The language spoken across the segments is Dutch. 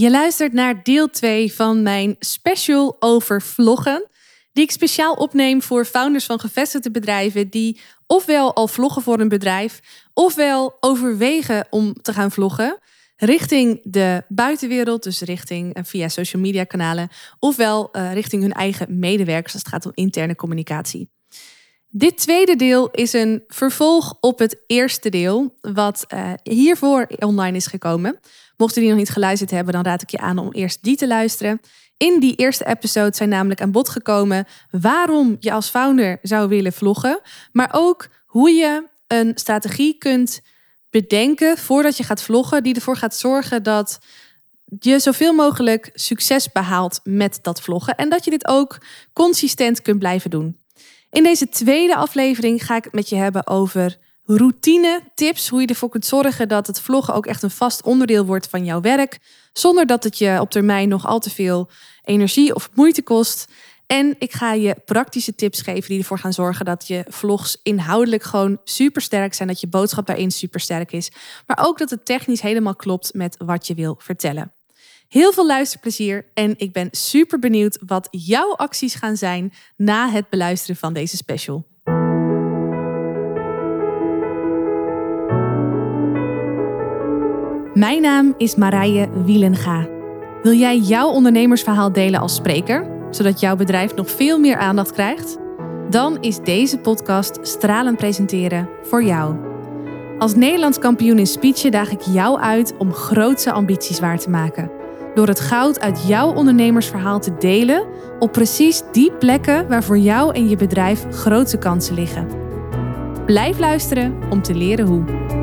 Je luistert naar deel 2 van mijn special over vloggen. Die ik speciaal opneem voor founders van gevestigde bedrijven die ofwel al vloggen voor een bedrijf, ofwel overwegen om te gaan vloggen richting de buitenwereld, dus richting uh, via social media kanalen, ofwel uh, richting hun eigen medewerkers als het gaat om interne communicatie. Dit tweede deel is een vervolg op het eerste deel, wat uh, hiervoor online is gekomen. Mocht je die nog niet geluisterd hebben, dan raad ik je aan om eerst die te luisteren. In die eerste episode zijn namelijk aan bod gekomen waarom je als founder zou willen vloggen, maar ook hoe je een strategie kunt bedenken voordat je gaat vloggen, die ervoor gaat zorgen dat je zoveel mogelijk succes behaalt met dat vloggen en dat je dit ook consistent kunt blijven doen. In deze tweede aflevering ga ik het met je hebben over routine tips, hoe je ervoor kunt zorgen dat het vloggen ook echt een vast onderdeel wordt van jouw werk, zonder dat het je op termijn nog al te veel energie of moeite kost. En ik ga je praktische tips geven die ervoor gaan zorgen dat je vlogs inhoudelijk gewoon super sterk zijn. Dat je boodschap daarin super sterk is. Maar ook dat het technisch helemaal klopt met wat je wil vertellen. Heel veel luisterplezier en ik ben super benieuwd wat jouw acties gaan zijn na het beluisteren van deze special. Mijn naam is Marije Wielenga. Wil jij jouw ondernemersverhaal delen als spreker? zodat jouw bedrijf nog veel meer aandacht krijgt? Dan is deze podcast Stralen Presenteren voor jou. Als Nederlands kampioen in speechen daag ik jou uit om grootse ambities waar te maken. Door het goud uit jouw ondernemersverhaal te delen op precies die plekken waar voor jou en je bedrijf grote kansen liggen. Blijf luisteren om te leren hoe.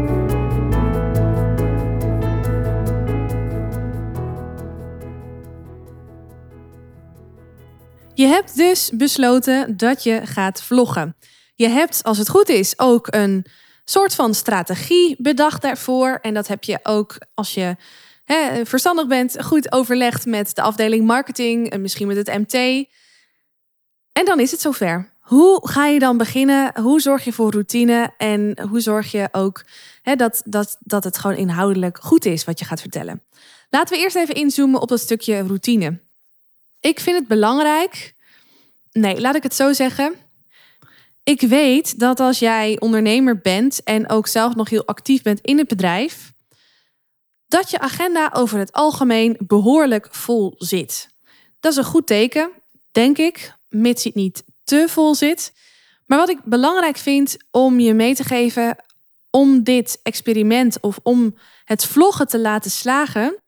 Je hebt dus besloten dat je gaat vloggen. Je hebt, als het goed is, ook een soort van strategie bedacht daarvoor. En dat heb je ook als je hè, verstandig bent, goed overlegd met de afdeling marketing en misschien met het MT. En dan is het zover. Hoe ga je dan beginnen? Hoe zorg je voor routine? En hoe zorg je ook hè, dat, dat, dat het gewoon inhoudelijk goed is wat je gaat vertellen? Laten we eerst even inzoomen op dat stukje routine. Ik vind het belangrijk. Nee, laat ik het zo zeggen. Ik weet dat als jij ondernemer bent en ook zelf nog heel actief bent in het bedrijf, dat je agenda over het algemeen behoorlijk vol zit. Dat is een goed teken, denk ik, mits het niet te vol zit. Maar wat ik belangrijk vind om je mee te geven om dit experiment of om het vloggen te laten slagen,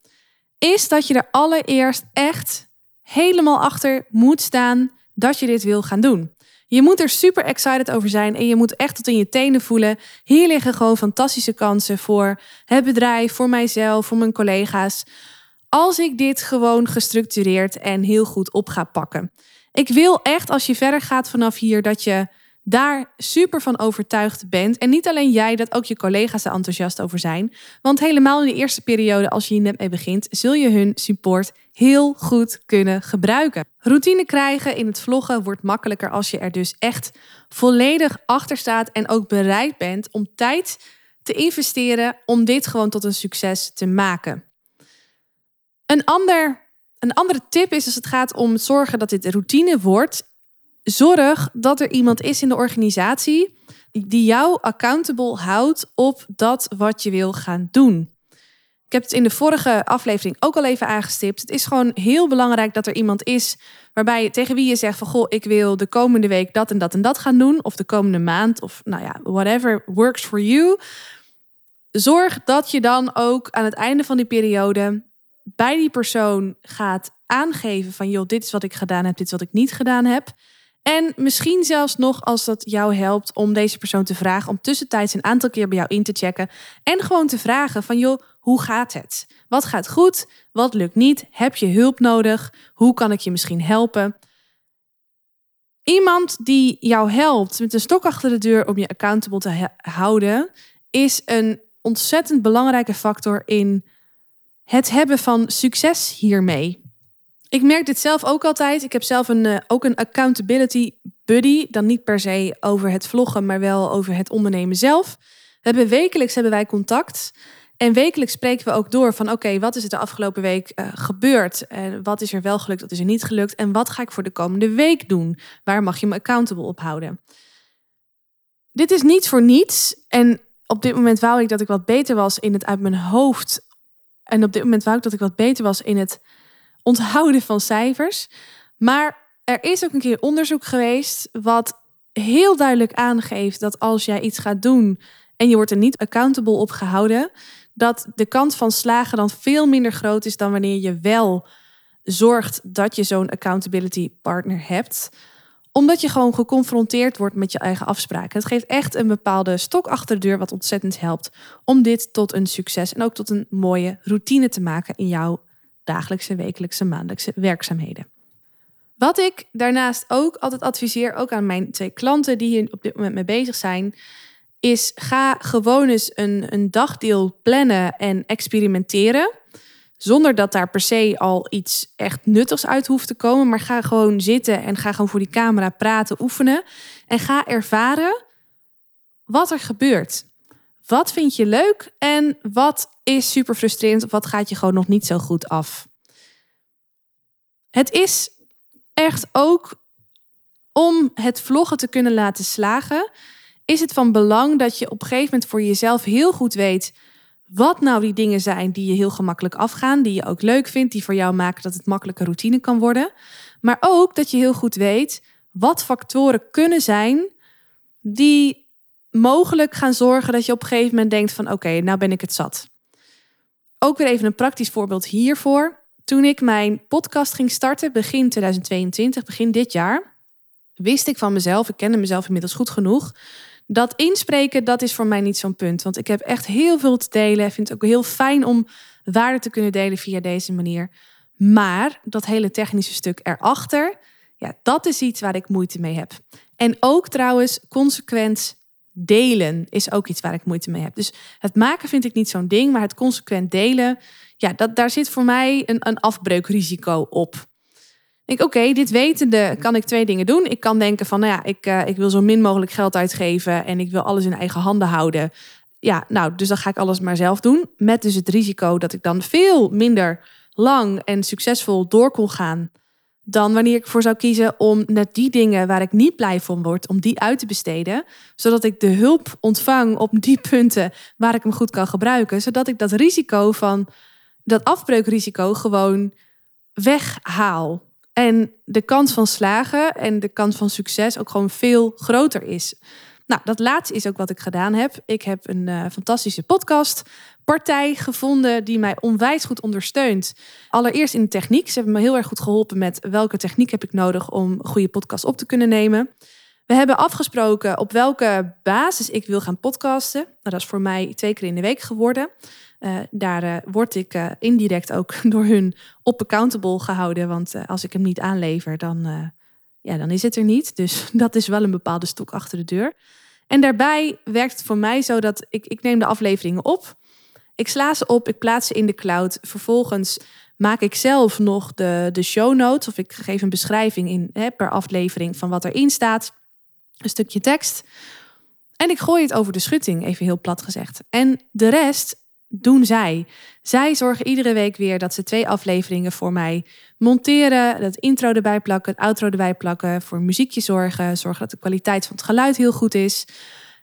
is dat je er allereerst echt helemaal achter moet staan dat je dit wil gaan doen. Je moet er super excited over zijn en je moet echt tot in je tenen voelen. Hier liggen gewoon fantastische kansen voor het bedrijf, voor mijzelf, voor mijn collega's. Als ik dit gewoon gestructureerd en heel goed op ga pakken. Ik wil echt als je verder gaat vanaf hier dat je daar super van overtuigd bent. En niet alleen jij, dat ook je collega's er enthousiast over zijn. Want helemaal in de eerste periode, als je hier net mee begint, zul je hun support heel goed kunnen gebruiken. Routine krijgen in het vloggen wordt makkelijker als je er dus echt volledig achter staat en ook bereid bent om tijd te investeren om dit gewoon tot een succes te maken. Een, ander, een andere tip is als het gaat om zorgen dat dit routine wordt, zorg dat er iemand is in de organisatie die jou accountable houdt op dat wat je wil gaan doen. Ik heb het in de vorige aflevering ook al even aangestipt. Het is gewoon heel belangrijk dat er iemand is waarbij tegen wie je zegt van goh, ik wil de komende week dat en dat en dat gaan doen of de komende maand of nou ja, whatever works for you. Zorg dat je dan ook aan het einde van die periode bij die persoon gaat aangeven van joh, dit is wat ik gedaan heb, dit is wat ik niet gedaan heb. En misschien zelfs nog als dat jou helpt om deze persoon te vragen om tussentijds een aantal keer bij jou in te checken. En gewoon te vragen van joh, hoe gaat het? Wat gaat goed? Wat lukt niet? Heb je hulp nodig? Hoe kan ik je misschien helpen? Iemand die jou helpt met een stok achter de deur om je accountable te houden, is een ontzettend belangrijke factor in het hebben van succes hiermee. Ik merk dit zelf ook altijd. Ik heb zelf een, uh, ook een accountability buddy. Dan niet per se over het vloggen, maar wel over het ondernemen zelf. We hebben wekelijks hebben wij contact. En wekelijks spreken we ook door van oké, wat is er de afgelopen week uh, gebeurd? En wat is er wel gelukt, wat is er niet gelukt? En wat ga ik voor de komende week doen? Waar mag je me accountable op houden? Dit is niet voor niets. En op dit moment wou ik dat ik wat beter was in het uit mijn hoofd. En op dit moment wou ik dat ik wat beter was in het onthouden van cijfers. Maar er is ook een keer onderzoek geweest wat heel duidelijk aangeeft dat als jij iets gaat doen en je wordt er niet accountable op gehouden, dat de kans van slagen dan veel minder groot is dan wanneer je wel zorgt dat je zo'n accountability partner hebt omdat je gewoon geconfronteerd wordt met je eigen afspraken. Het geeft echt een bepaalde stok achter de deur, wat ontzettend helpt om dit tot een succes en ook tot een mooie routine te maken in jouw dagelijkse, wekelijkse, maandelijkse werkzaamheden. Wat ik daarnaast ook altijd adviseer, ook aan mijn twee klanten die hier op dit moment mee bezig zijn, is ga gewoon eens een, een dagdeel plannen en experimenteren. Zonder dat daar per se al iets echt nuttigs uit hoeft te komen. Maar ga gewoon zitten en ga gewoon voor die camera praten, oefenen. En ga ervaren wat er gebeurt. Wat vind je leuk en wat is super frustrerend of wat gaat je gewoon nog niet zo goed af? Het is echt ook om het vloggen te kunnen laten slagen, is het van belang dat je op een gegeven moment voor jezelf heel goed weet wat nou die dingen zijn die je heel gemakkelijk afgaan, die je ook leuk vindt, die voor jou maken dat het makkelijke routine kan worden. Maar ook dat je heel goed weet wat factoren kunnen zijn die mogelijk gaan zorgen dat je op een gegeven moment denkt van oké, nou ben ik het zat. Ook weer even een praktisch voorbeeld hiervoor. Toen ik mijn podcast ging starten, begin 2022, begin dit jaar, wist ik van mezelf, ik kende mezelf inmiddels goed genoeg, dat inspreken, dat is voor mij niet zo'n punt. Want ik heb echt heel veel te delen. Ik vind het ook heel fijn om waarde te kunnen delen via deze manier. Maar dat hele technische stuk erachter, ja, dat is iets waar ik moeite mee heb. En ook trouwens, consequent delen is ook iets waar ik moeite mee heb. Dus het maken vind ik niet zo'n ding, maar het consequent delen, ja, dat, daar zit voor mij een, een afbreukrisico op ik, oké, dit wetende kan ik twee dingen doen. Ik kan denken van, nou ja, ik, uh, ik wil zo min mogelijk geld uitgeven en ik wil alles in eigen handen houden. Ja, nou, dus dan ga ik alles maar zelf doen. Met dus het risico dat ik dan veel minder lang en succesvol door kon gaan dan wanneer ik voor zou kiezen om net die dingen waar ik niet blij van word, om die uit te besteden, zodat ik de hulp ontvang op die punten waar ik hem goed kan gebruiken, zodat ik dat risico van dat afbreukrisico gewoon weghaal. En de kans van slagen en de kans van succes ook gewoon veel groter is. Nou, dat laatste is ook wat ik gedaan heb. Ik heb een uh, fantastische podcastpartij gevonden die mij onwijs goed ondersteunt. Allereerst in de techniek. Ze hebben me heel erg goed geholpen met welke techniek heb ik nodig om een goede podcast op te kunnen nemen. We hebben afgesproken op welke basis ik wil gaan podcasten. Nou, dat is voor mij twee keer in de week geworden. Uh, daar uh, word ik uh, indirect ook door hun op accountable gehouden. Want als ik hem niet aanlever, dan, ja, dan is het er niet. Dus dat is wel een bepaalde stok achter de deur. En daarbij werkt het voor mij zo dat ik, ik neem de afleveringen op. Ik sla ze op, ik plaats ze in de cloud. Vervolgens maak ik zelf nog de, de show notes. Of ik geef een beschrijving in, hè, per aflevering van wat erin staat. Een stukje tekst. En ik gooi het over de schutting, even heel plat gezegd. En de rest doen zij. Zij zorgen iedere week weer dat ze twee afleveringen voor mij monteren. Dat intro erbij plakken, het outro erbij plakken. Voor muziekje zorgen. Zorgen dat de kwaliteit van het geluid heel goed is.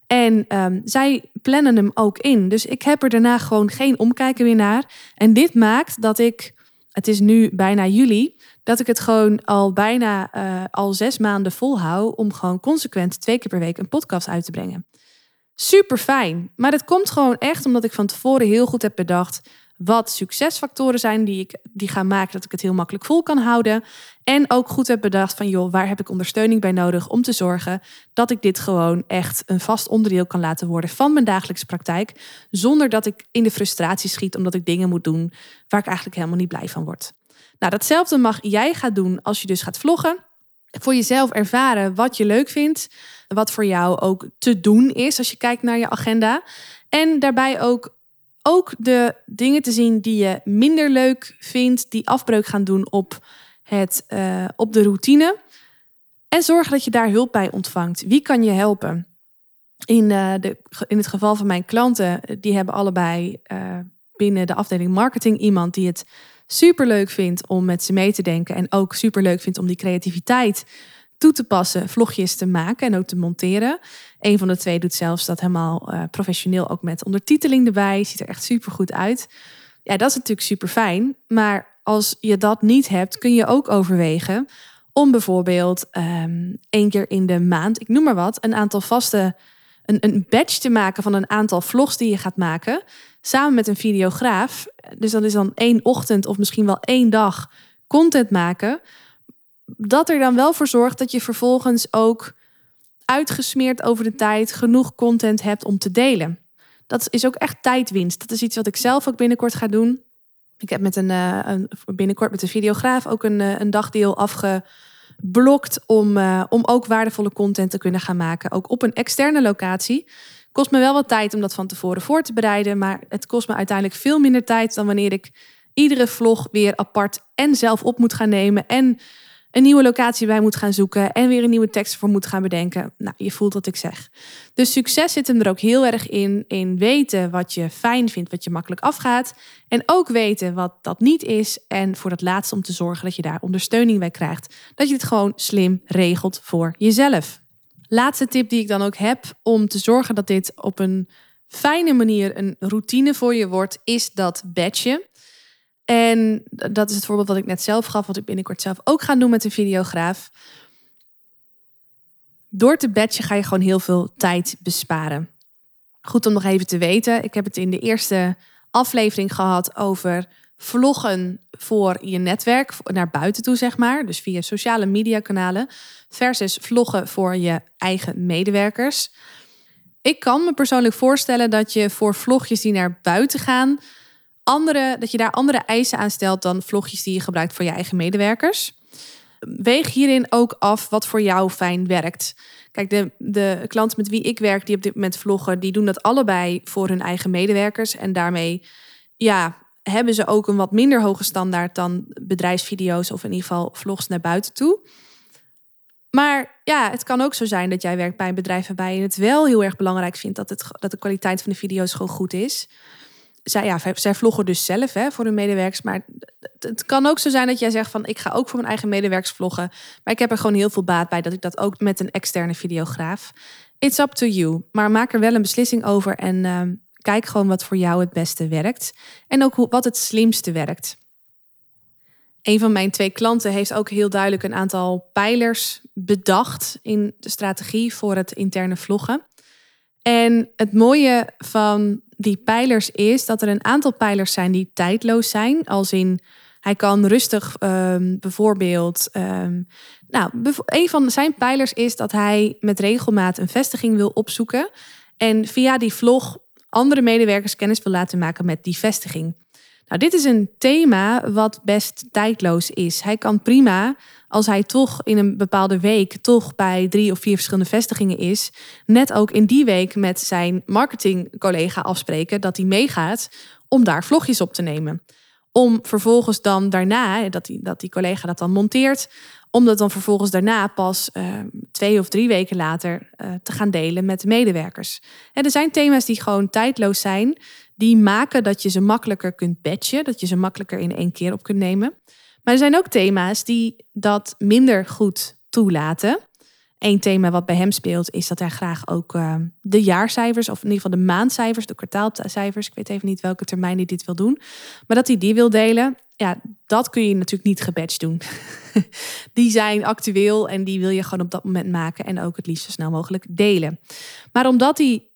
En um, zij plannen hem ook in. Dus ik heb er daarna gewoon geen omkijken meer naar. En dit maakt dat ik, het is nu bijna juli, dat ik het gewoon al bijna uh, al zes maanden volhoud om gewoon consequent twee keer per week een podcast uit te brengen. Super fijn. Maar het komt gewoon echt omdat ik van tevoren heel goed heb bedacht wat succesfactoren zijn die, ik, die gaan maken dat ik het heel makkelijk vol kan houden. En ook goed heb bedacht van joh, waar heb ik ondersteuning bij nodig om te zorgen dat ik dit gewoon echt een vast onderdeel kan laten worden van mijn dagelijkse praktijk. Zonder dat ik in de frustratie schiet omdat ik dingen moet doen waar ik eigenlijk helemaal niet blij van word. Nou, datzelfde mag jij gaan doen als je dus gaat vloggen. Voor jezelf ervaren wat je leuk vindt wat voor jou ook te doen is als je kijkt naar je agenda. En daarbij ook, ook de dingen te zien die je minder leuk vindt, die afbreuk gaan doen op, het, uh, op de routine. En zorg dat je daar hulp bij ontvangt. Wie kan je helpen? In, uh, de, in het geval van mijn klanten, die hebben allebei binnen de afdeling marketing iemand die het super leuk vindt om met ze mee te denken. En ook super leuk vindt om die creativiteit toe te passen, vlogjes te maken en ook te monteren. Een van de twee doet zelfs dat helemaal uh, professioneel ook met ondertiteling erbij. Ziet er echt super goed uit. Ja, dat is natuurlijk super fijn. Maar als je dat niet hebt, kun je ook overwegen om bijvoorbeeld um, één keer in de maand, ik noem maar wat, een aantal vaste, een, een badge te maken van een aantal vlogs die je gaat maken, samen met een videograaf. Dus dat is dan één ochtend of misschien wel één dag content maken. Dat er dan wel voor zorgt dat je vervolgens ook uitgesmeerd over de tijd genoeg content hebt om te delen. Dat is ook echt tijdwinst. Dat is iets wat ik zelf ook binnenkort ga doen. Ik heb met een, een binnenkort met een videograaf ook een, uh, een dagdeel afgeblokt om, uh, om ook waardevolle content te kunnen gaan maken. Ook op een externe locatie. Kost me wel wat tijd om dat van tevoren voor te bereiden. Maar het kost me uiteindelijk veel minder tijd dan wanneer ik iedere vlog weer apart en zelf op moet gaan nemen. En een nieuwe locatie bij moet gaan zoeken en weer een nieuwe tekst voor moet gaan bedenken. Nou, je voelt wat ik zeg. Dus succes zit hem er ook heel erg in, in weten wat je fijn vindt, wat je makkelijk afgaat. En ook weten wat dat niet is. En voor dat laatste om te zorgen dat je daar ondersteuning bij krijgt. Dat je het gewoon slim regelt voor jezelf. Laatste tip die ik dan ook heb om te zorgen dat dit op een fijne manier een routine voor je wordt, is dat badge. En dat is het voorbeeld wat ik net zelf gaf, wat ik binnenkort zelf ook ga doen met een videograaf. Door te badgen ga je gewoon heel veel tijd besparen. Goed om nog even te weten. Ik heb het in de eerste aflevering gehad over vloggen voor je netwerk, naar buiten toe zeg maar. Dus via sociale media kanalen. Versus vloggen voor je eigen medewerkers. Ik kan me persoonlijk voorstellen dat je voor vlogjes die naar buiten gaan andere, dat je daar andere eisen aan stelt dan vlogjes die je gebruikt voor je eigen medewerkers. Weeg hierin ook af wat voor jou fijn werkt. Kijk, de, de klanten met wie ik werk, die op dit moment vloggen, die doen dat allebei voor hun eigen medewerkers. En daarmee ja, hebben ze ook een wat minder hoge standaard dan bedrijfsvideo's of in ieder geval vlogs naar buiten toe. Maar ja, het kan ook zo zijn dat jij werkt bij een bedrijf waarbij je het wel heel erg belangrijk vindt dat, het, dat de kwaliteit van de video's gewoon goed is zij, ja, zij vloggen dus zelf hè, voor hun medewerkers. Maar het kan ook zo zijn dat jij zegt van ik ga ook voor mijn eigen medewerkers vloggen. Maar ik heb er gewoon heel veel baat bij dat ik dat ook met een externe videograaf. It's up to you. Maar maak er wel een beslissing over en ehm, kijk gewoon wat voor jou het beste werkt. En ook wat het slimste werkt. Een van mijn twee klanten heeft ook heel duidelijk een aantal pijlers bedacht in de strategie voor het interne vloggen. En het mooie van die pijlers is dat er een aantal pijlers zijn die tijdloos zijn. Als in, hij kan rustig um, bijvoorbeeld. Um, nou, een van zijn pijlers is dat hij met regelmaat een vestiging wil opzoeken. En via die vlog andere medewerkers kennis wil laten maken met die vestiging. Nou, dit is een thema wat best tijdloos is. Hij kan prima, als hij toch in een bepaalde week toch bij drie of vier verschillende vestigingen is, net ook in die week met zijn marketingcollega afspreken dat hij meegaat om daar vlogjes op te nemen. Om vervolgens dan daarna, dat die, dat die collega dat dan monteert, om dat dan vervolgens daarna pas uh, twee of drie weken later uh, te gaan delen met de medewerkers. En er zijn thema's die gewoon tijdloos zijn, die maken dat je ze makkelijker kunt batchen, dat je ze makkelijker in één keer op kunt nemen. Maar er zijn ook thema's die dat minder goed toelaten. Eén thema wat bij hem speelt is dat hij graag ook uh, de jaarcijfers, of in ieder geval de maandcijfers, de kwartaalcijfers, ik weet even niet welke termijn hij dit wil doen, maar dat hij die wil delen. Ja, dat kun je natuurlijk niet gebatcht doen. die zijn actueel en die wil je gewoon op dat moment maken en ook het liefst zo snel mogelijk delen. Maar omdat hij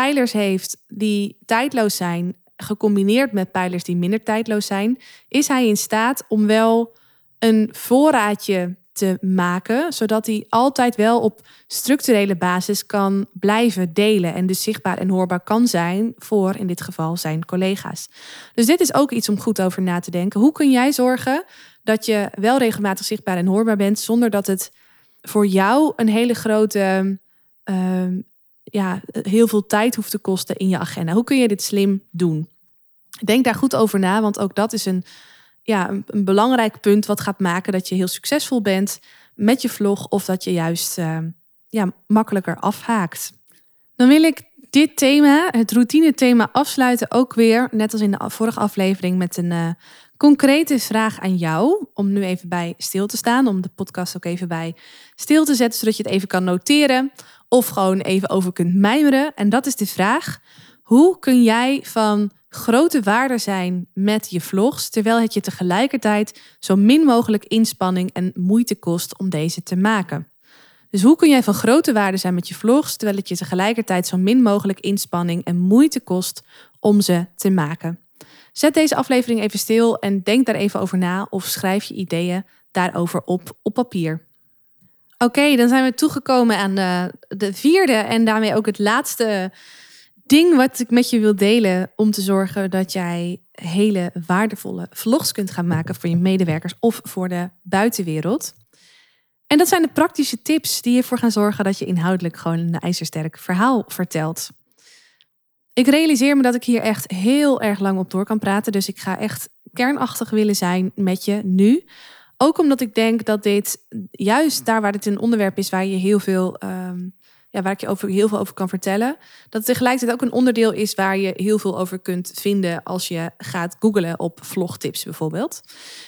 pijlers heeft die tijdloos zijn, gecombineerd met pijlers die minder tijdloos zijn, is hij in staat om wel een voorraadje te maken, zodat hij altijd wel op structurele basis kan blijven delen en dus zichtbaar en hoorbaar kan zijn voor in dit geval zijn collega's. Dus dit is ook iets om goed over na te denken. Hoe kun jij zorgen dat je wel regelmatig zichtbaar en hoorbaar bent zonder dat het voor jou een hele grote ehm, ja, heel veel tijd hoeft te kosten in je agenda. Hoe kun je dit slim doen? Denk daar goed over na, want ook dat is een, ja, een, belangrijk punt wat gaat maken dat je heel succesvol bent met je vlog of dat je juist uh, ja, makkelijker afhaakt. Dan wil ik dit thema, het routine-thema, afsluiten ook weer, net als in de vorige aflevering, met een uh, concrete vraag aan jou. Om nu even bij stil te staan, om de podcast ook even bij stil te zetten, zodat je het even kan noteren. Of gewoon even over kunt mijmeren. En dat is de vraag: hoe kun jij van grote waarde zijn met je vlogs, terwijl het je tegelijkertijd zo min mogelijk inspanning en moeite kost om deze te maken? Dus hoe kun jij van grote waarde zijn met je vlogs, terwijl het je tegelijkertijd zo min mogelijk inspanning en moeite kost om ze te maken? Zet deze aflevering even stil en denk daar even over na of schrijf je ideeën daarover op op papier. Oké, dan zijn we toegekomen aan de, de vierde en daarmee ook het laatste ding wat ik met je wil delen om te zorgen dat jij hele waardevolle vlogs kunt gaan maken voor je medewerkers of voor de buitenwereld. En dat zijn de praktische tips die ervoor gaan zorgen dat je inhoudelijk gewoon een ijzersterk verhaal vertelt. Ik realiseer me dat ik hier echt heel erg lang op door kan praten, dus ik ga echt kernachtig willen zijn met je nu. Ook omdat ik denk dat dit juist daar waar het een onderwerp is waar je heel veel ehm, ja, waar ik je over, heel veel over kan vertellen. Dat het tegelijkertijd ook een onderdeel is waar je heel veel over kunt vinden als je gaat googlen op vlogtips bijvoorbeeld.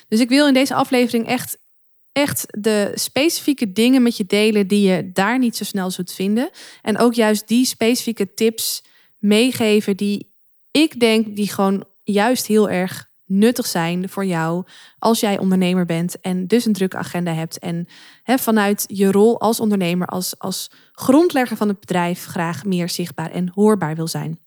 Dus ik wil in deze aflevering echt, echt de specifieke dingen met je delen die je daar niet zo snel zult vinden. En ook juist die specifieke tips meegeven die ik denk die gewoon juist heel erg nuttig zijn voor jou als jij ondernemer bent en dus een drukke agenda hebt en vanuit je rol als ondernemer, als, als grondlegger van het bedrijf graag meer zichtbaar en hoorbaar wil zijn.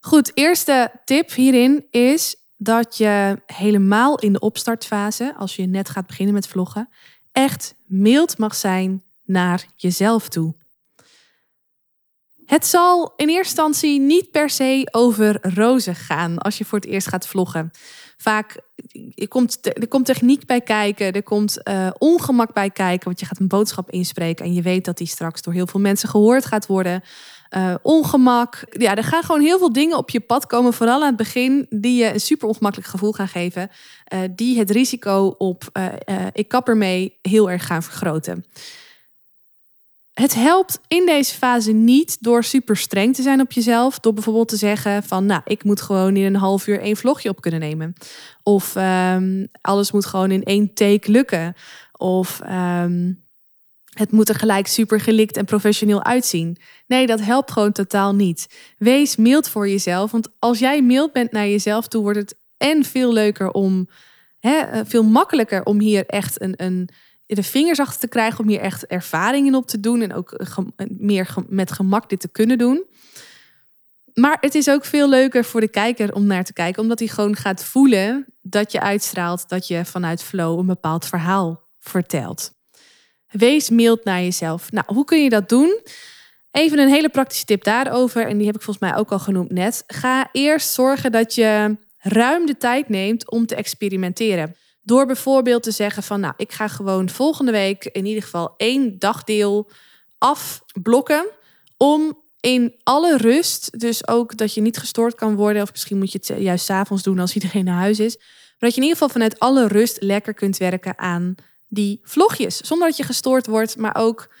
Goed, eerste tip hierin is dat je helemaal in de opstartfase, als je net gaat beginnen met vloggen, echt mild mag zijn naar jezelf toe. Het zal in eerste instantie niet per se over rozen gaan als je voor het eerst gaat vloggen. Vaak er komt, er komt techniek bij kijken, er komt uh, ongemak bij kijken, want je gaat een boodschap inspreken en je weet dat die straks door heel veel mensen gehoord gaat worden. Uh, ongemak. Ja, er gaan gewoon heel veel dingen op je pad komen, vooral aan het begin, die je een super ongemakkelijk gevoel gaan geven, uh, die het risico op ik kap ermee heel erg gaan vergroten. Het helpt in deze fase niet door super streng te zijn op jezelf. Door bijvoorbeeld te zeggen van, nou, ik moet gewoon in een half uur één vlogje op kunnen nemen. Of um, alles moet gewoon in één take lukken. Of um, het moet er gelijk super gelikt en professioneel uitzien. Nee, dat helpt gewoon totaal niet. Wees mild voor jezelf. Want als jij mild bent naar jezelf toe, wordt het en veel leuker om, hè, veel makkelijker om hier echt een, een de vingers achter te krijgen om hier echt ervaring in op te doen en ook meer met gemak dit te kunnen doen. Maar het is ook veel leuker voor de kijker om naar te kijken, omdat hij gewoon gaat voelen dat je uitstraalt dat je vanuit flow een bepaald verhaal vertelt. Wees mild naar jezelf. Nou, hoe kun je dat doen? Even een hele praktische tip daarover, en die heb ik volgens mij ook al genoemd net. Ga eerst zorgen dat je ruim de tijd neemt om te experimenteren. Door bijvoorbeeld te zeggen van, nou, ik ga gewoon volgende week in ieder geval één dagdeel afblokken om in alle rust, dus ook dat je niet gestoord kan worden, of misschien moet je het juist s avonds doen als iedereen naar huis is, maar dat je in ieder geval vanuit alle rust lekker kunt werken aan die vlogjes, zonder dat je gestoord wordt, maar ook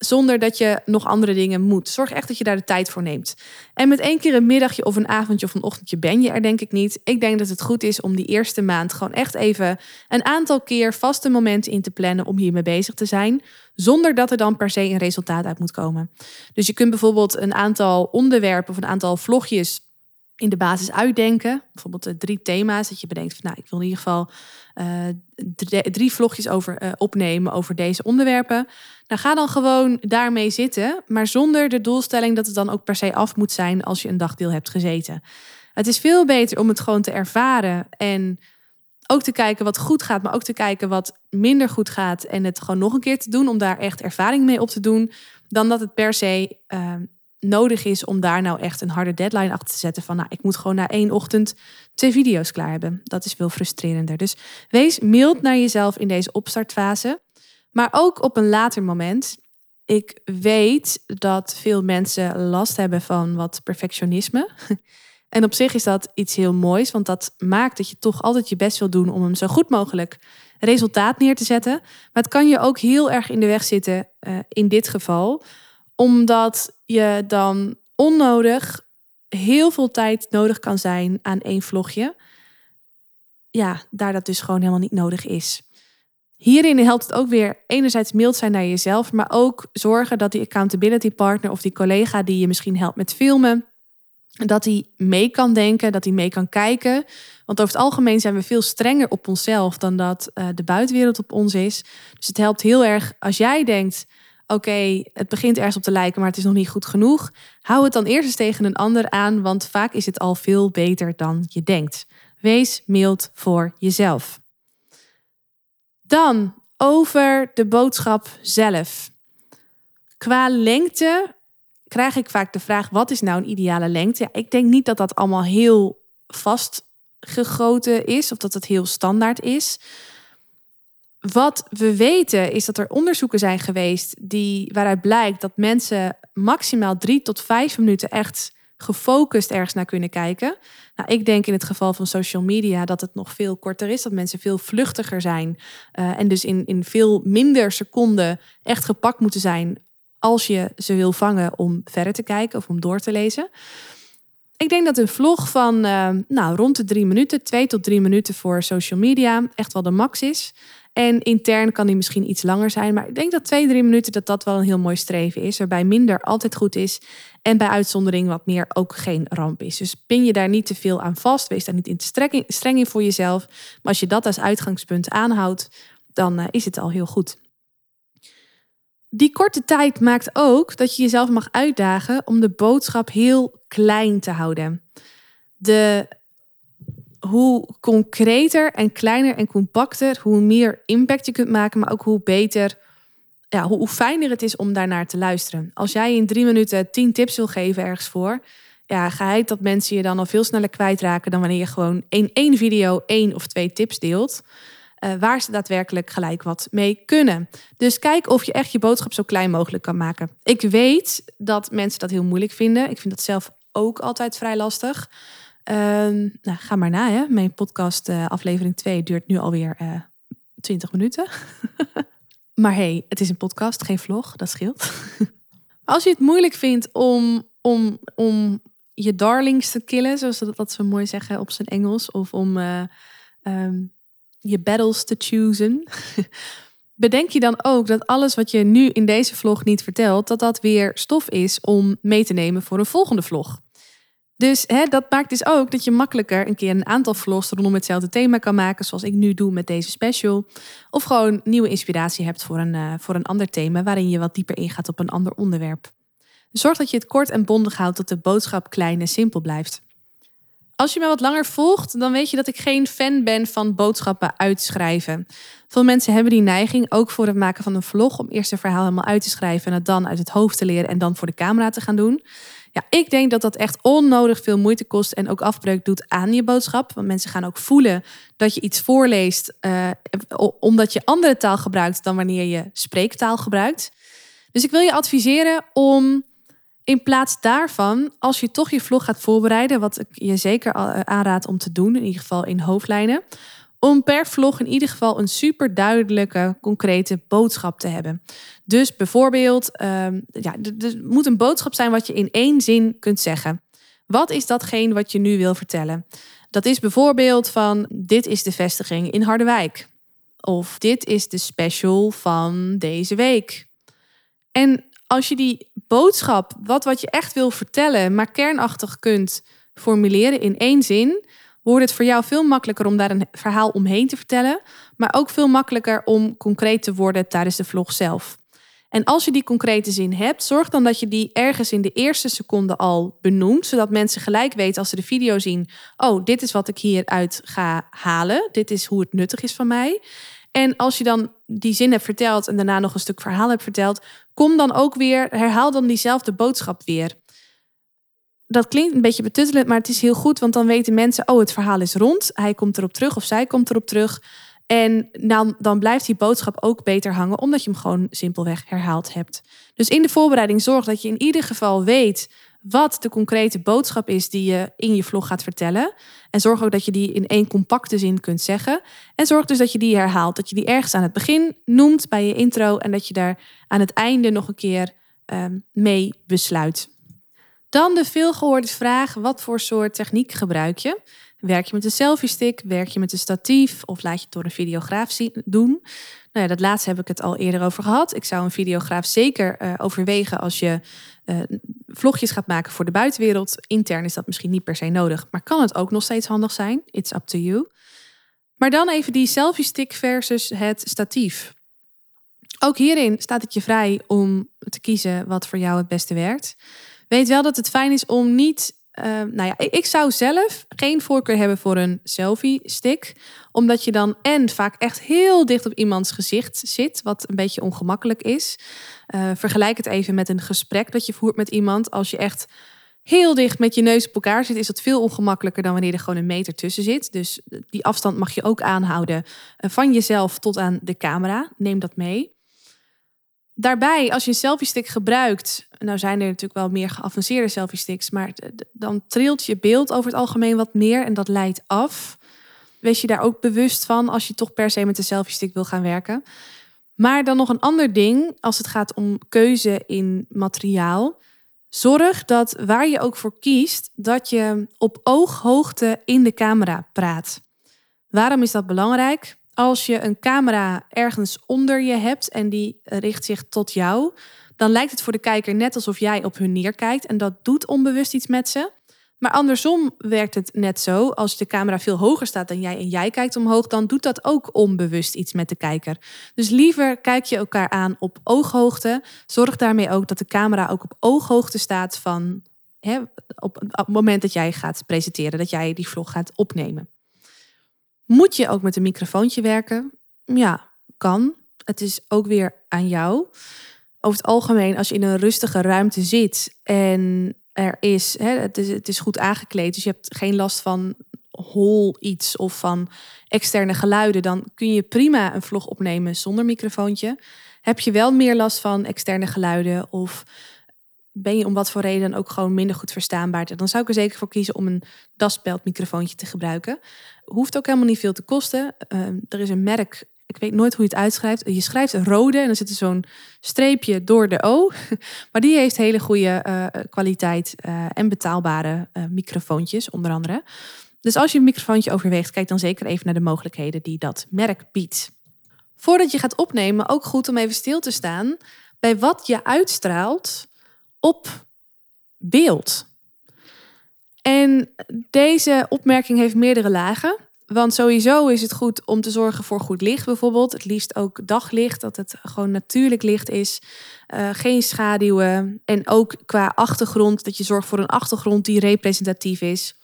zonder dat je nog andere dingen moet. Zorg echt dat je daar de tijd voor neemt. En met één keer een middagje of een avondje of een ochtendje ben je er denk ik niet. Ik denk dat het goed is om die eerste maand gewoon echt even een aantal keer vaste momenten in te plannen om hiermee bezig te zijn. Zonder dat er dan per se een resultaat uit moet komen. Dus je kunt bijvoorbeeld een aantal onderwerpen of een aantal vlogjes in de basis uitdenken. Bijvoorbeeld de drie thema's. Dat je bedenkt van nou, ik wil in ieder geval uh, drie, vlogjes over uh, opnemen over deze onderwerpen. Nou, ga dan gewoon daarmee zitten, maar zonder de doelstelling dat het dan ook per se af moet zijn als je een dagdeel hebt gezeten. Het is veel beter om het gewoon te ervaren en ook te kijken wat goed gaat, maar ook te kijken wat minder goed gaat en het gewoon nog een keer te doen om daar echt ervaring mee op te doen, dan dat het per se uh, nodig is om daar nou echt een harde deadline achter te zetten van nou, ik moet gewoon na één ochtend twee video's klaar hebben. Dat is veel frustrerender. Dus wees mild naar jezelf in deze opstartfase, maar ook op een later moment. Ik weet dat veel mensen last hebben van wat perfectionisme. En op zich is dat iets heel moois, want dat maakt dat je toch altijd je best wil doen om hem zo goed mogelijk resultaat neer te zetten. Maar het kan je ook heel erg in de weg zitten uh, in dit geval, omdat je dan onnodig heel veel tijd nodig kan zijn aan één vlogje. Ja, daar dat dus gewoon helemaal niet nodig is. Hierin helpt het ook weer enerzijds mild zijn naar jezelf, maar ook zorgen dat die accountability partner of die collega die je misschien helpt met filmen, dat hij mee kan denken, dat hij mee kan kijken. Want over het algemeen zijn we veel strenger op onszelf dan dat uh, de buitenwereld op ons is. Dus het helpt heel erg als jij denkt: oké, het begint ergens op te lijken, maar het is nog niet goed genoeg. Hou het dan eerst eens tegen een ander aan, want vaak is het al veel beter dan je denkt. Wees mild voor jezelf. Dan over de boodschap zelf. Qua lengte krijg ik vaak de vraag: wat is nou een ideale lengte? Ja, ik denk niet dat dat allemaal heel vastgegoten is of dat het heel standaard is. Wat we weten is dat er onderzoeken zijn geweest die, waaruit blijkt dat mensen maximaal drie tot vijf minuten echt gefocust ergens naar kunnen kijken. Nou, ik denk in het geval van social media dat het nog veel korter is, dat mensen veel vluchtiger zijn uh, en dus in, in veel minder seconden echt gepakt moeten zijn als je ze wil vangen om verder te kijken of om door te lezen. Ik denk dat een vlog van uh, nou, rond de drie minuten, twee tot drie minuten voor social media, echt wel de max is. En intern kan die misschien iets langer zijn. Maar ik denk dat twee, drie minuten dat dat wel een heel mooi streven is. Waarbij minder altijd goed is. En bij uitzondering wat meer ook geen ramp is. Dus pin je daar niet te veel aan vast. Wees daar niet in te streng in voor jezelf. Maar als je dat als uitgangspunt aanhoudt, dan uh, is het al heel goed. Die korte tijd maakt ook dat je jezelf mag uitdagen om de boodschap heel klein te houden. De hoe concreter en kleiner en compacter, hoe meer impact je kunt maken, maar ook hoe beter, ja, hoe, fijner het is om daarnaar te luisteren. Als jij in drie minuten tien tips wil geven ergens voor, ja, geheid dat mensen je dan al veel sneller kwijtraken dan wanneer je gewoon in één video één of twee tips deelt. Uh, waar ze daadwerkelijk gelijk wat mee kunnen. Dus kijk of je echt je boodschap zo klein mogelijk kan maken. Ik weet dat mensen dat heel moeilijk vinden. Ik vind dat zelf ook altijd vrij lastig. Ehm, nou, ga maar na, hè. Mijn podcast uh, aflevering 2 duurt nu alweer uh, eh, 20 minuten. maar hey, het is een podcast, geen vlog, dat scheelt. Als je het moeilijk vindt om, om, om je darlings te killen, zoals dat, dat ze mooi zeggen op zijn Engels, of om uh, um, je battles te choosen, bedenk je dan ook dat alles wat je nu in deze vlog niet vertelt, dat dat weer stof is om mee te nemen voor een volgende vlog. Dus hè, dat maakt dus ook dat je makkelijker een keer een aantal vlogs rondom hetzelfde thema kan maken, zoals ik nu doe met deze special. Of gewoon nieuwe inspiratie hebt voor een, uh, voor een ander thema waarin je wat dieper ingaat op een ander onderwerp. Zorg dat je het kort en bondig houdt, dat de boodschap klein en simpel blijft. Als je me wat langer volgt, dan weet je dat ik geen fan ben van boodschappen uitschrijven. Veel mensen hebben die neiging, ook voor het maken van een vlog, om eerst een verhaal helemaal uit te schrijven en het dan uit het hoofd te leren en dan voor de camera te gaan doen. Ja, ik denk dat dat echt onnodig veel moeite kost en ook afbreuk doet aan je boodschap. Want mensen gaan ook voelen dat je iets voorleest uh, omdat je andere taal gebruikt dan wanneer je spreektaal gebruikt. Dus ik wil je adviseren om in plaats daarvan, als je toch je vlog gaat voorbereiden, wat ik je zeker aanraad om te doen, in ieder geval in hoofdlijnen, om per vlog in ieder geval een super duidelijke, concrete boodschap te hebben. Dus bijvoorbeeld, um, ja, er moet een boodschap zijn wat je in één zin kunt zeggen. Wat is datgene wat je nu wil vertellen? Dat is bijvoorbeeld van dit is de vestiging in Harderwijk. Of dit is de special van deze week. En als je die boodschap, wat, wat je echt wil vertellen, maar kernachtig kunt formuleren in één zin, wordt het voor jou veel makkelijker om daar een verhaal omheen te vertellen, maar ook veel makkelijker om concreet te worden tijdens de vlog zelf. En als je die concrete zin hebt, zorg dan dat je die ergens in de eerste seconde al benoemt, zodat mensen gelijk weten als ze de video zien: oh, dit is wat ik hieruit ga halen, dit is hoe het nuttig is van mij. En als je dan die zin hebt verteld en daarna nog een stuk verhaal hebt verteld, kom dan ook weer, herhaal dan diezelfde boodschap weer dat klinkt een beetje betuttelend, maar het is heel goed, want dan weten mensen, oh, het verhaal is rond. Hij komt erop terug of zij komt erop terug. En dan, dan blijft die boodschap ook beter hangen, omdat je hem gewoon simpelweg herhaald hebt. Dus in de voorbereiding zorg dat je in ieder geval weet wat de concrete boodschap is die je in je vlog gaat vertellen. En zorg ook dat je die in één compacte zin kunt zeggen. En zorg dus dat je die herhaalt. Dat je die ergens aan het begin noemt bij je intro en dat je daar aan het einde nog een keer um, mee besluit. Dan de veelgehoorde vraag: wat voor soort techniek gebruik je? Werk je met een selfie stick? Werk je met een statief? Of laat je het door een videograaf doen? Nou ja, dat laatste heb ik het al eerder over gehad. Ik zou een videograaf zeker uh, overwegen als je uh, vlogjes gaat maken voor de buitenwereld. Intern is dat misschien niet per se nodig, maar kan het ook nog steeds handig zijn. It's up to you. Maar dan even die selfie stick versus het statief. Ook hierin staat het je vrij om te kiezen wat voor jou het beste werkt. Weet wel dat het fijn is om niet. Uh, nou ja, ik zou zelf geen voorkeur hebben voor een selfie stick. Omdat je dan en vaak echt heel dicht op iemands gezicht zit, wat een beetje ongemakkelijk is. Uh, vergelijk het even met een gesprek dat je voert met iemand. Als je echt heel dicht met je neus op elkaar zit, is dat veel ongemakkelijker dan wanneer er gewoon een meter tussen zit. Dus die afstand mag je ook aanhouden van jezelf tot aan de camera. Neem dat mee. Daarbij, als je een selfie stick gebruikt, nou zijn er natuurlijk wel meer geavanceerde selfie sticks, maar dan trilt je beeld over het algemeen wat meer en dat leidt af. Wees je daar ook bewust van als je toch per se met de selfie stick wil gaan werken. Maar dan nog een ander ding als het gaat om keuze in materiaal. Zorg dat waar je ook voor kiest, dat je op ooghoogte in de camera praat. Waarom is dat belangrijk? Als je een camera ergens onder je hebt en die richt zich tot jou, dan lijkt het voor de kijker net alsof jij op hun neerkijkt. En dat doet onbewust iets met ze. Maar andersom werkt het net zo. Als de camera veel hoger staat dan jij en jij kijkt omhoog, dan doet dat ook onbewust iets met de kijker. Dus liever kijk je elkaar aan op ooghoogte. Zorg daarmee ook dat de camera ook op ooghoogte staat van hè, op, op het moment dat jij gaat presenteren, dat jij die vlog gaat opnemen. Moet je ook met een microfoontje werken? Ja, kan. Het is ook weer aan jou. Over het algemeen, als je in een rustige ruimte zit en er is, hè, het, is het is goed aangekleed, dus je hebt geen last van hol iets of van externe geluiden, dan kun je prima een vlog opnemen zonder microfoontje. Heb je wel meer last van externe geluiden of ben je om wat voor reden ook gewoon minder goed verstaanbaar, dan zou ik er zeker voor kiezen om een microfoontje te gebruiken. Hoeft ook helemaal niet veel te kosten. Ehm, er is een merk, ik weet nooit hoe je het uitschrijft. Je schrijft rode en dan zit er zo'n streepje door de O. Maar die heeft hele goede eh, kwaliteit uh, en betaalbare uh, microfoontjes, onder andere. Dus als je een microfoontje overweegt, kijk dan zeker even naar de mogelijkheden die dat merk biedt. Voordat je gaat opnemen, ook goed om even stil te staan bij wat je uitstraalt op beeld. En deze opmerking heeft meerdere lagen. Want sowieso is het goed om te zorgen voor goed licht bijvoorbeeld. Het liefst ook daglicht, dat het gewoon natuurlijk licht is. Uh, geen schaduwen. En ook qua achtergrond, dat je zorgt voor een achtergrond die representatief is.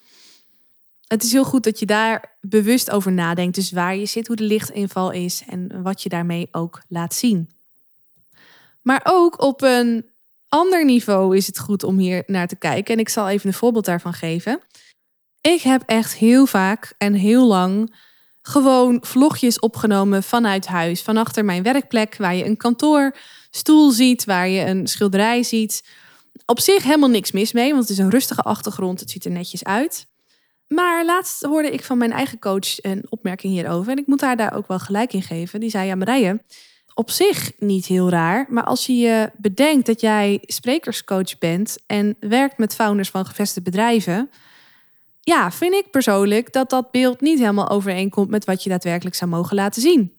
Het is heel goed dat je daar bewust over nadenkt. Dus waar je zit, hoe de lichtinval is en wat je daarmee ook laat zien. Maar ook op een ander niveau is het goed om hier naar te kijken. En ik zal even een voorbeeld daarvan geven. Ik heb echt heel vaak en heel lang gewoon vlogjes opgenomen vanuit huis, van achter mijn werkplek, waar je een kantoorstoel ziet, waar je een schilderij ziet. Op zich helemaal niks mis mee, want het is een rustige achtergrond, het ziet er netjes uit. Maar laatst hoorde ik van mijn eigen coach een opmerking hierover en ik moet haar daar ook wel gelijk in geven. Die zei: Ja, Marije, op zich niet heel raar. Maar als je je bedenkt dat jij sprekerscoach bent en werkt met founders van gevestigde bedrijven. Ja, vind ik persoonlijk dat dat beeld niet helemaal overeenkomt met wat je daadwerkelijk zou mogen laten zien.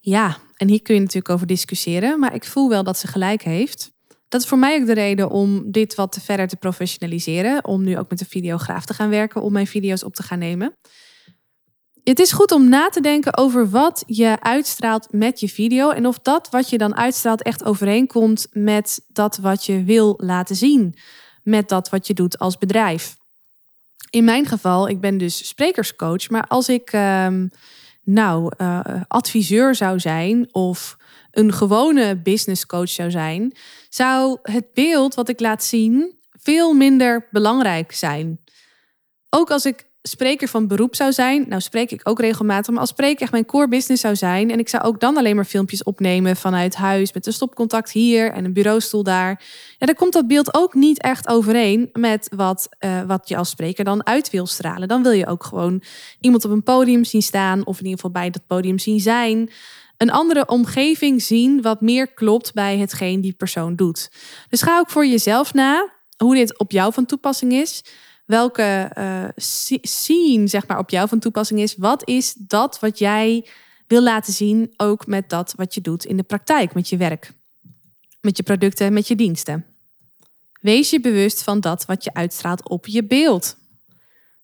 Ja, en hier kun je natuurlijk over discussiëren, maar ik voel wel dat ze gelijk heeft. Dat is voor mij ook de reden om dit wat verder te professionaliseren. Om nu ook met een videograaf te gaan werken, om mijn video's op te gaan nemen. Het is goed om na te denken over wat je uitstraalt met je video en of dat wat je dan uitstraalt echt overeenkomt met dat wat je wil laten zien, met dat wat je doet als bedrijf. In mijn geval, ik ben dus sprekerscoach, maar als ik uh, nou uh, adviseur zou zijn of een gewone business coach zou zijn, zou het beeld wat ik laat zien veel minder belangrijk zijn. Ook als ik spreker van beroep zou zijn, nou spreek ik ook regelmatig, maar als spreker echt mijn core business zou zijn en ik zou ook dan alleen maar filmpjes opnemen vanuit huis met een stopcontact hier en een bureaustoel daar, ja, dan komt dat beeld ook niet echt overeen met wat, uh, wat je als spreker dan uit wil stralen. Dan wil je ook gewoon iemand op een podium zien staan of in ieder geval bij dat podium zien zijn. Een andere omgeving zien wat meer klopt bij hetgeen die persoon doet. Dus ga ook voor jezelf na hoe dit op jou van toepassing is. Welke uh, scene zeg maar, op jou van toepassing is. Wat is dat wat jij wil laten zien, ook met dat wat je doet in de praktijk, met je werk, met je producten, met je diensten. Wees je bewust van dat wat je uitstraalt op je beeld.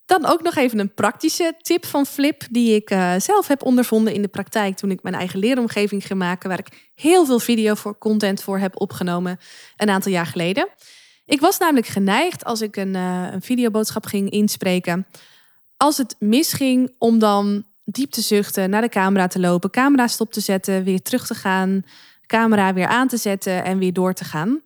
Dan ook nog even een praktische tip van Flip, die ik uh, zelf heb ondervonden in de praktijk toen ik mijn eigen leeromgeving ging maken, waar ik heel veel video voor content voor heb opgenomen een aantal jaar geleden. Ik was namelijk geneigd als ik een, uh, een videoboodschap ging inspreken, als het misging, om dan diep te zuchten, naar de camera te lopen, camera stop te zetten, weer terug te gaan, camera weer aan te zetten en weer door te gaan.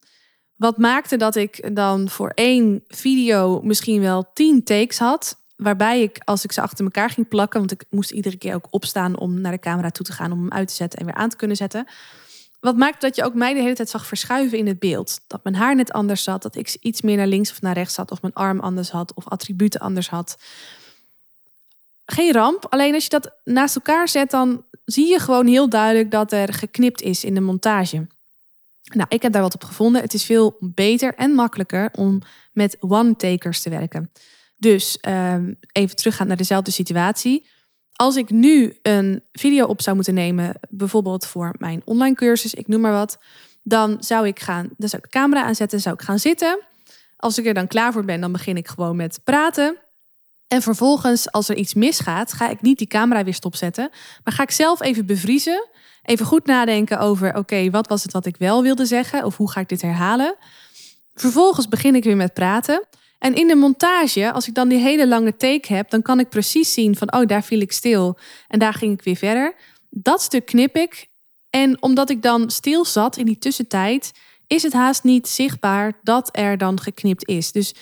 Wat maakte dat ik dan voor één video misschien wel tien takes had. Waarbij ik, als ik ze achter elkaar ging plakken, want ik moest iedere keer ook opstaan om naar de camera toe te gaan, om hem uit te zetten en weer aan te kunnen zetten. Wat maakte dat je ook mij de hele tijd zag verschuiven in het beeld. Dat mijn haar net anders zat, dat ik iets meer naar links of naar rechts zat, of mijn arm anders had, of attributen anders had. Geen ramp, alleen als je dat naast elkaar zet, dan zie je gewoon heel duidelijk dat er geknipt is in de montage. Nou, ik heb daar wat op gevonden. Het is veel beter en makkelijker om met one-takers te werken. Dus um, even teruggaan naar dezelfde situatie. Als ik nu een video op zou moeten nemen, bijvoorbeeld voor mijn online cursus, ik noem maar wat, dan zou ik gaan, dan zou ik de camera aanzetten, zou ik gaan zitten. Als ik er dan klaar voor ben, dan begin ik gewoon met praten. En vervolgens, als er iets misgaat, ga ik niet die camera weer stopzetten, maar ga ik zelf even bevriezen Even goed nadenken over, oké, wat was het wat ik wel wilde zeggen? Of hoe ga ik dit herhalen? Vervolgens begin ik weer met praten. En in de montage, als ik dan die hele lange take heb, dan kan ik precies zien van, oh, daar viel ik stil en daar ging ik weer verder. Dat stuk knip ik. En omdat ik dan stil zat in die tussentijd, is het haast niet zichtbaar dat er dan geknipt is. Dus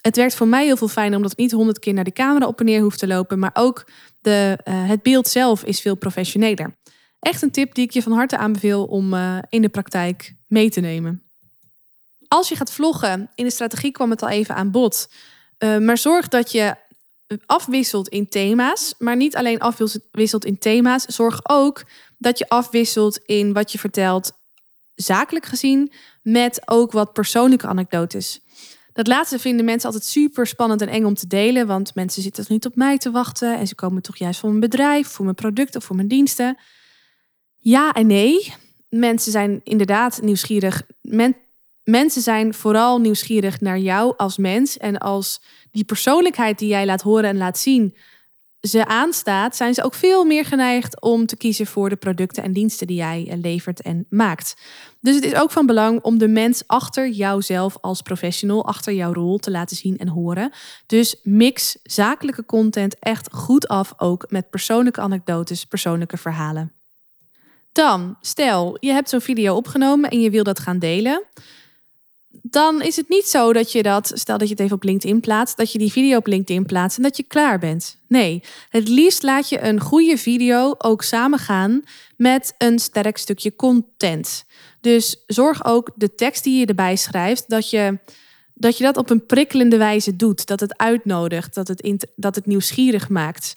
het werkt voor mij heel veel fijner omdat ik niet honderd keer naar de camera op en neer hoef te lopen, maar ook de, uh, het beeld zelf is veel professioneler. Echt een tip die ik je van harte aanbeveel om uh, in de praktijk mee te nemen. Als je gaat vloggen, in de strategie kwam het al even aan bod. Uh, maar zorg dat je afwisselt in thema's. Maar niet alleen afwisselt in thema's. Zorg ook dat je afwisselt in wat je vertelt, zakelijk gezien, met ook wat persoonlijke anekdotes. Dat laatste vinden mensen altijd super spannend en eng om te delen, want mensen zitten niet op mij te wachten en ze komen toch juist voor mijn bedrijf, voor mijn producten of voor mijn diensten. Ja en nee. Mensen zijn inderdaad nieuwsgierig. Mensen zijn vooral nieuwsgierig naar jou als mens. En als die persoonlijkheid die jij laat horen en laat zien ze aanstaat, zijn ze ook veel meer geneigd om te kiezen voor de producten en diensten die jij levert en maakt. Dus het is ook van belang om de mens achter jouzelf als professional, achter jouw rol te laten zien en horen. Dus mix zakelijke content echt goed af, ook met persoonlijke anekdotes, persoonlijke verhalen. Dan, stel, je hebt zo'n video opgenomen en je wil dat gaan delen. Dan is het niet zo dat je dat, stel dat je het even op LinkedIn plaatst, dat je die video op LinkedIn plaatst en dat je klaar bent. Nee, het liefst laat je een goede video ook samengaan met een sterk stukje content. Dus zorg ook de tekst die je erbij schrijft, dat je dat, je dat op een prikkelende wijze doet. Dat het uitnodigt, dat het, dat het nieuwsgierig maakt.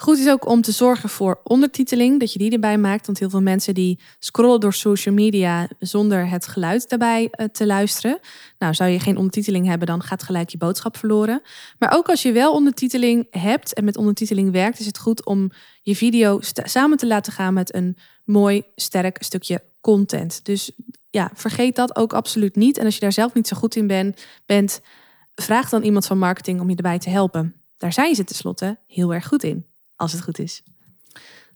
Goed is ook om te zorgen voor ondertiteling, dat je die erbij maakt. Want heel veel mensen die scrollen door social media zonder het geluid daarbij eh, te luisteren. Nou, zou je geen ondertiteling hebben, dan gaat gelijk je boodschap verloren. Maar ook als je wel ondertiteling hebt en met ondertiteling werkt, is het goed om je video samen te laten gaan met een mooi, sterk stukje content. Dus ja, vergeet dat ook absoluut niet. En als je daar zelf niet zo goed in ben, bent, vraag dan iemand van marketing om je erbij te helpen. Daar zijn ze tenslotte heel erg goed in als het goed is.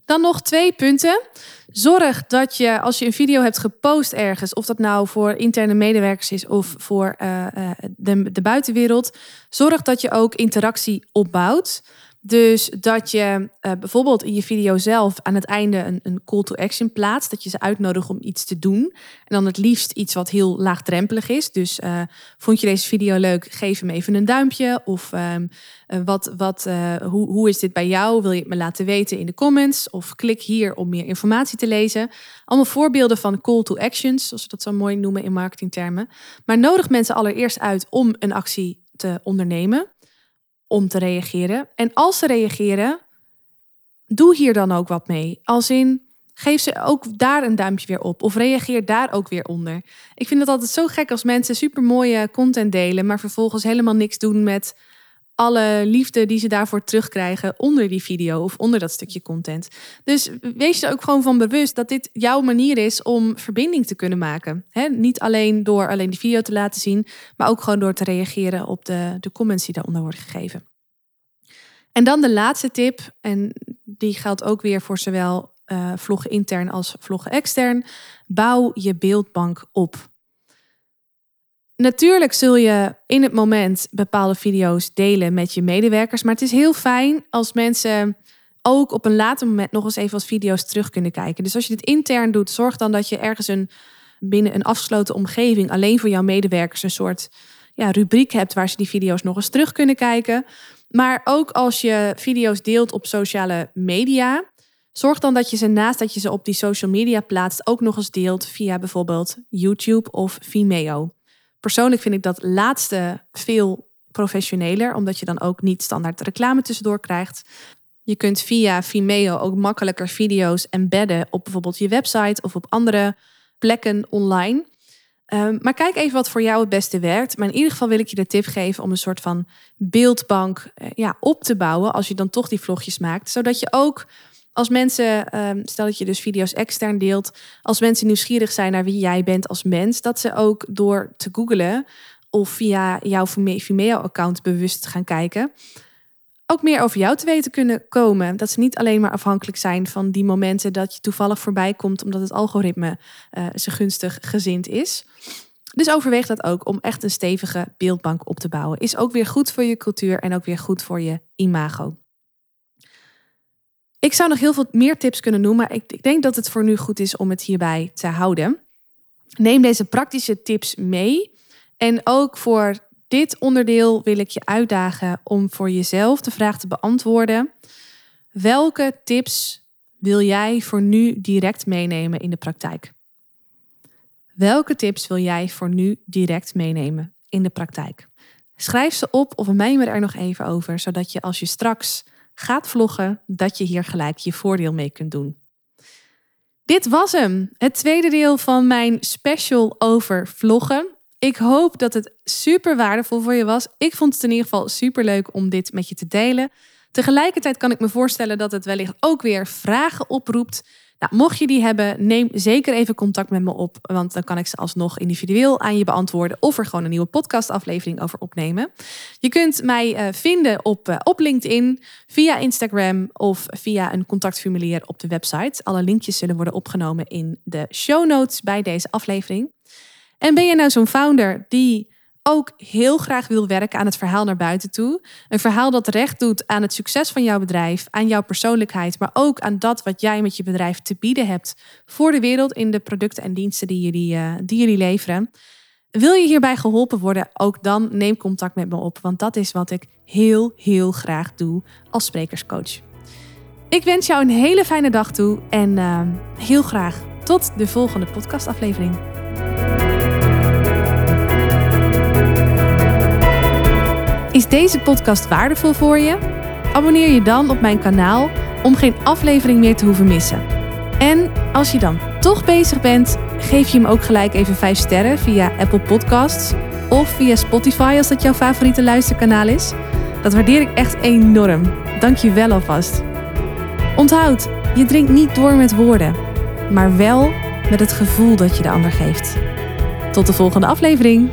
Dan nog twee punten. Zorg dat je, als je een video hebt gepost ergens, of dat nou voor interne medewerkers is of voor uh, de, de buitenwereld, zorg dat je ook interactie opbouwt. Dus dat je uh, bijvoorbeeld in je video zelf aan het einde een, een call to action plaatst. Dat je ze uitnodigt om iets te doen. En dan het liefst iets wat heel laagdrempelig is. Dus uh, vond je deze video leuk? Geef hem even een duimpje. Of uh, wat, wat, hoe, hoe is dit bij jou? Wil je het me laten weten in de comments? Of klik hier om meer informatie te lezen. Allemaal voorbeelden van call to actions, zoals we dat zo mooi noemen in marketingtermen. Maar nodig mensen allereerst uit om een actie te ondernemen om te reageren. En als ze reageren, doe hier dan ook wat mee. Als in, geef ze ook daar een duimpje weer op. Of reageer daar ook weer onder. Ik vind het altijd zo gek als mensen super mooie content delen, maar vervolgens helemaal niks doen met alle liefde die ze daarvoor terugkrijgen onder die video of onder dat stukje content. Dus wees je ook gewoon van bewust dat dit jouw manier is om verbinding te kunnen maken. niet alleen door alleen die video te laten zien, maar ook gewoon door te reageren op de, de comments die daaronder worden gegeven. En dan de laatste tip, en die geldt ook weer voor zowel uh, vloggen intern als vloggen extern. Bouw je beeldbank op. Natuurlijk zul je in het moment bepaalde video's delen met je medewerkers, maar het is heel fijn als mensen ook op een later moment nog eens even wat video's terug kunnen kijken. Dus als je dit intern doet, zorg dan dat je ergens een binnen een afgesloten omgeving alleen voor jouw medewerkers een soort ja, rubriek hebt waar ze die video's nog eens terug kunnen kijken. Maar ook als je video's deelt op sociale media, zorg dan dat je ze naast dat je ze op die social media plaatst ook nog eens deelt via bijvoorbeeld YouTube of Vimeo. Persoonlijk vind ik dat laatste veel professioneler, omdat je dan ook niet standaard reclame tussendoor krijgt. Je kunt via Vimeo ook makkelijker video's embedden op bijvoorbeeld je website of op andere plekken online. Ehm, maar kijk even wat voor jou het beste werkt. Maar in ieder geval wil ik je de tip geven om een soort van beeldbank uh, ja, op te bouwen als je dan toch die vlogjes maakt. Zodat je ook als mensen, ehm, stel dat je dus video's extern deelt, als mensen nieuwsgierig zijn naar wie jij bent als mens, dat ze ook door te googlen of via jouw Vimeo-account bewust gaan kijken, ook meer over jou te weten kunnen komen. Dat ze niet alleen maar afhankelijk zijn van die momenten dat je toevallig voorbij komt omdat het algoritme uh, ze gunstig gezind is. Dus overweeg dat ook om echt een stevige beeldbank op te bouwen. Is ook weer goed voor je cultuur en ook weer goed voor je imago. Ik zou nog heel veel meer tips kunnen noemen, maar ik, ik denk dat het voor nu goed is om het hierbij te houden. Neem deze praktische tips mee. En ook voor dit onderdeel wil ik je uitdagen om voor jezelf de vraag te beantwoorden: welke tips wil jij voor nu direct meenemen in de praktijk? Welke tips wil jij voor nu direct meenemen in de praktijk? Schrijf ze op of mijmer er nog even over, zodat je als je straks gaat vloggen, dat je hier gelijk je voordeel mee kunt doen. Dit was hem, het tweede deel van mijn special over vloggen. Ik hoop dat het super waardevol voor je was. Ik vond het in ieder geval super leuk om dit met je te delen. Tegelijkertijd kan ik me voorstellen dat het wellicht ook weer vragen oproept. Nou, mocht je die hebben, neem zeker even contact met me op. Want dan kan ik ze alsnog individueel aan je beantwoorden. Of er gewoon een nieuwe podcastaflevering over opnemen. Je kunt mij uh, vinden op, uh, op LinkedIn, via Instagram of via een contactformulier op de website. Alle linkjes zullen worden opgenomen in de show notes bij deze aflevering. En ben je nou zo'n founder die ook heel graag wil werken aan het verhaal naar buiten toe. Een verhaal dat recht doet aan het succes van jouw bedrijf, aan jouw persoonlijkheid, maar ook aan dat wat jij met je bedrijf te bieden hebt voor de wereld in de producten en diensten die jullie, uh, die jullie leveren. Wil je hierbij geholpen worden, ook dan neem contact met me op, want dat is wat ik heel, heel graag doe als sprekerscoach. Ik wens jou een hele fijne dag toe en uh, heel graag tot de volgende podcastaflevering. Is deze podcast waardevol voor je? Abonneer je dan op mijn kanaal om geen aflevering meer te hoeven missen. En als je dan toch bezig bent, geef je hem ook gelijk even 5 sterren via Apple Podcasts of via Spotify als dat jouw favoriete luisterkanaal is. Dat waardeer ik echt enorm. Dank je wel alvast. Onthoud, je drinkt niet door met woorden, maar wel met het gevoel dat je de ander geeft. Tot de volgende aflevering.